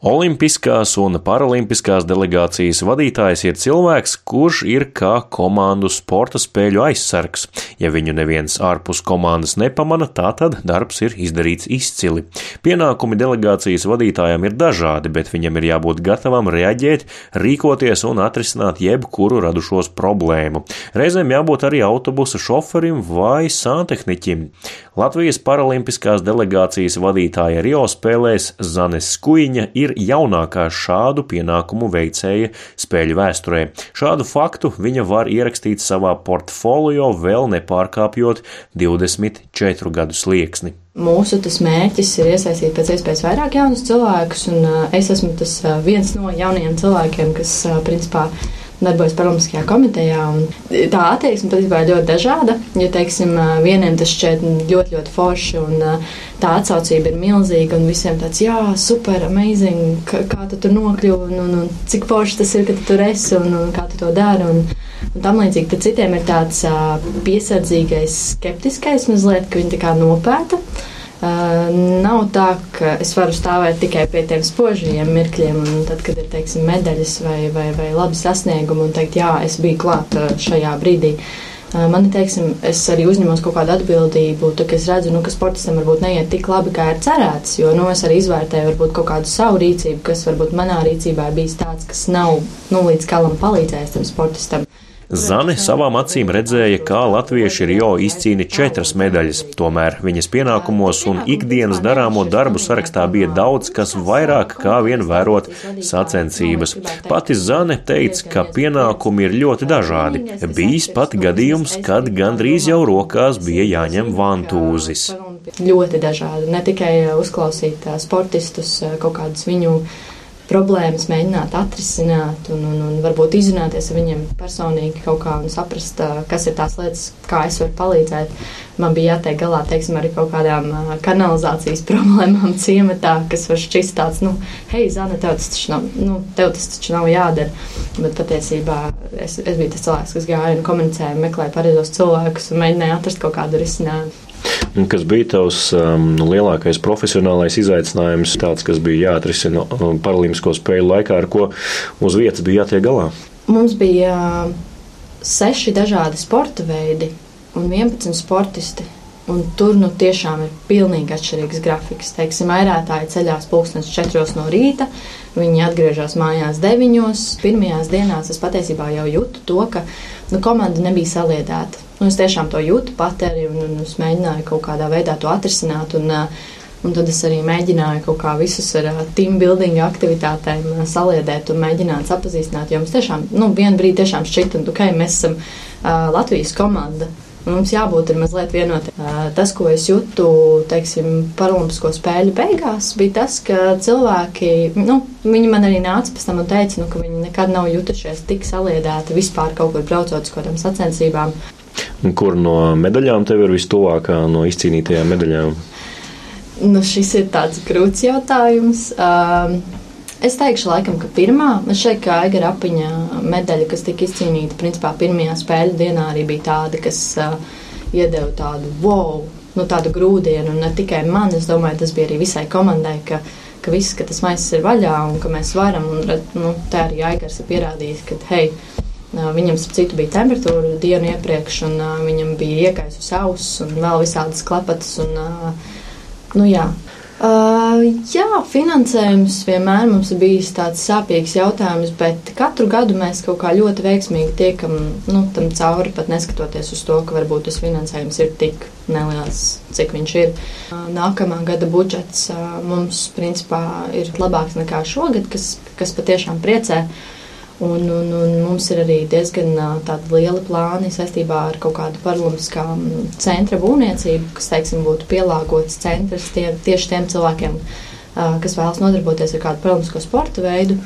Olimpiskās un paralimpiskās delegācijas vadītājs ir cilvēks, kurš ir kā komandu sporta spēļu aizsargs. Ja viņu neviens ārpus komandas nepamana, tā tad darbs ir izdarīts izcili. Pienākumi delegācijas vadītājam ir dažādi, bet viņam ir jābūt gatavam reaģēt, rīkoties un atrisināt jebkuru radušos problēmu. Reizēm jābūt arī autobusa šoferim vai sāntehniķim. Latvijas paralimpiskās delegācijas vadītāja Rio spēlēs Zanes Skuiņa ir ir jaunākā šādu pienākumu veicēja spēļu vēsturē. Šādu faktu viņa var ierakstīt savā portfolio, vēl nepārkāpjot 24 gadu slieksni. Mūsu mērķis ir iesaistīt pēc iespējas vairāk jaunus cilvēkus, un uh, es esmu tas uh, viens no jaunajiem cilvēkiem, kas uh, principā darbojas Paralimpiskajā komitejā. Tā attieksme patiesībā ir ļoti dažāda. Ja teiksim, vieniem tas šķiet ļoti, ļoti forši, un tā atsaucība ir milzīga, un visiem tāds, jā, super, amazing, kā, tu tur nokļuvi, un, un, un cik forši tas ir, ka tu tur esi, un, un kā tu to dari. Un, un tam līdzīgi, tad citiem ir tāds piesardzīgais, skeptiskais mazliet, ka viņi tā kā nopēta. Uh, nav tā, ka es varu stāvēt tikai pie tiem spožajiem mirkļiem, un tad, kad ir teiksim, medaļas vai, vai, vai labi sasniegumi, un teikt, jā, es biju klāt šajā brīdī. Uh, man ir, teiksim, es arī uzņemos kaut kādu atbildību, tad, es redzu, nu, ka sportistam varbūt neiet tik labi, kā ir cerēts, jo, nu, es arī izvērtēju varbūt kaut kādu savu rīcību, kas varbūt manā rīcībā bijis tāds, kas nav, nu, līdz galam palīdzējis tam sportistam. Zane savām acīm redzēja, kā latvieši Rio izcīna četras medaļas, tomēr viņas pienākumos un ikdienas darāmo darbu sarakstā bija daudz, kas vairāk kā vien vērot sacensības. Pati Zane teica, ka pienākumi ir ļoti dažādi. Bijis pat gadījums, kad gandrīz jau rokās bija jāņem vantūzis. Ļoti dažādi, ne tikai uzklausīt sportistus, kaut kādus viņu problēmas mēģināt atrisināt un, un, un varbūt izrunāties ar viņiem personīgi kaut kā un saprast, kas ir tās lietas, kā es varu palīdzēt. Man bija jātiek galā, teiksim, arī kaut kādām kanalizācijas problēmām ciematā, kas var šķist tāds, nu, hei, Zana, tev tas taču nav, nu, tev tas taču nav jādara. Bet patiesībā es, es biju tas cilvēks, kas gāja un komunicēja, meklēja pareizos cilvēkus un mēģināja atrast kaut kādu risinājumu. Kas bija tavs um, nu, lielākais profesionālais izaicinājums, tāds, kas bija jāatrisina um, paralimpisko spēļu laikā, ar ko uz vietas bija jātiek galā? Mums bija uh, seši dažādi sporta veidi un 11 sportisti. Un tur nu tiešām ir pilnīgi atšķirīgs grafiks. Teiksim, airētāji ceļās pulkstenis 4 no rīta, viņi atgriežas mājās 9. Pirmajās dienās es patiesībā jau jūtu to, ka nu, komanda nebija saliedēta Un es tiešām to jūtu pati arī, un, un es mēģināju kaut kādā veidā to atrisināt. Un, un tad es arī mēģināju kaut kā visus ar team building aktivitātēm saliedēt un mēģināt sapazīstināt. Jo mums tiešām, nu, vienu brīdi tiešām šķita, ka okay, mēs esam uh, Latvijas komanda. Mums jābūt mazliet vienotiem. Tas, ko es jūtu, teiksim, Paralimpisko spēļu beigās, bija tas, ka cilvēki, nu, viņi man arī nāca pēc tam un teica, nu, ka viņi nekad nav jutušies tik saliedēti vispār kaut kur braucot uz kaut kādām sacensībām. Kur no medaļām tev ir vistuvākā no izcīnītajām medaļām? Nu, šis ir tāds grūts jautājums. Um, es teikšu, laikam, ka pirmā, šeit kā Aigara apiņa medaļa, kas tika izcīnīta, principā pirmajā spēļu dienā arī bija tāda, kas uh, iedeva tādu wow, nu, tādu grūdienu, un ne tikai man, es domāju, tas bija arī visai komandai, ka, ka viss, ka tas maisis ir vaļā un ka mēs varam, un nu, tā arī Aigars ir pierādījis, ka, hei, Viņam, starp citu, bija temperatūra dienu iepriekš, un uh, viņam bija iekaisus auss un vēl visādas klepatas. Un, uh, nu, jā. Uh, jā, finansējums vienmēr mums ir bijis tāds sāpīgs jautājums, bet katru gadu mēs kaut kā ļoti veiksmīgi tiekam nu, tam cauri, pat neskatoties uz to, ka varbūt tas finansējums ir tik neliels, cik viņš ir. Uh, nākamā gada budžets uh, mums, principā, ir labāks nekā šogad, kas, kas patiešām priecē. Uh, Un, un, un mums ir arī diezgan tādi lieli plāni saistībā ar kaut kādu paralimpiskā centra būvniecību, kas, teiksim, būtu pielāgots centrs tie, tieši tiem cilvēkiem, kas vēlas nodarboties ar kādu paralimpisko sporta veidu.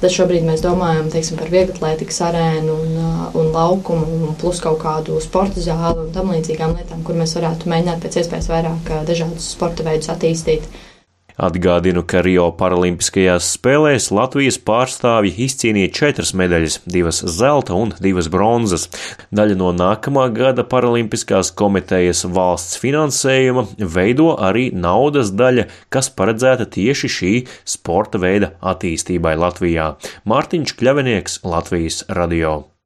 Tad šobrīd mēs domājam teiksim, par vieglatlētikas arēnu un, un laukumu, un plus kaut kādu sporta zāli un tam līdzīgām lietām, kur mēs varētu mēģināt pēc iespējas vairāk dažādus sporta veidus attīstīt. Atgādinu, ka Rio Paralimpiskajās spēlēs Latvijas pārstāvji izcīnīja četras medaļas, divas zelta un divas bronzas. Daļa no nākamā gada Paralimpiskās komitejas valsts finansējuma veido arī naudas daļa, kas paredzēta tieši šī sporta veida attīstībai Latvijā. Mārtiņš Kļavinieks, Latvijas radio.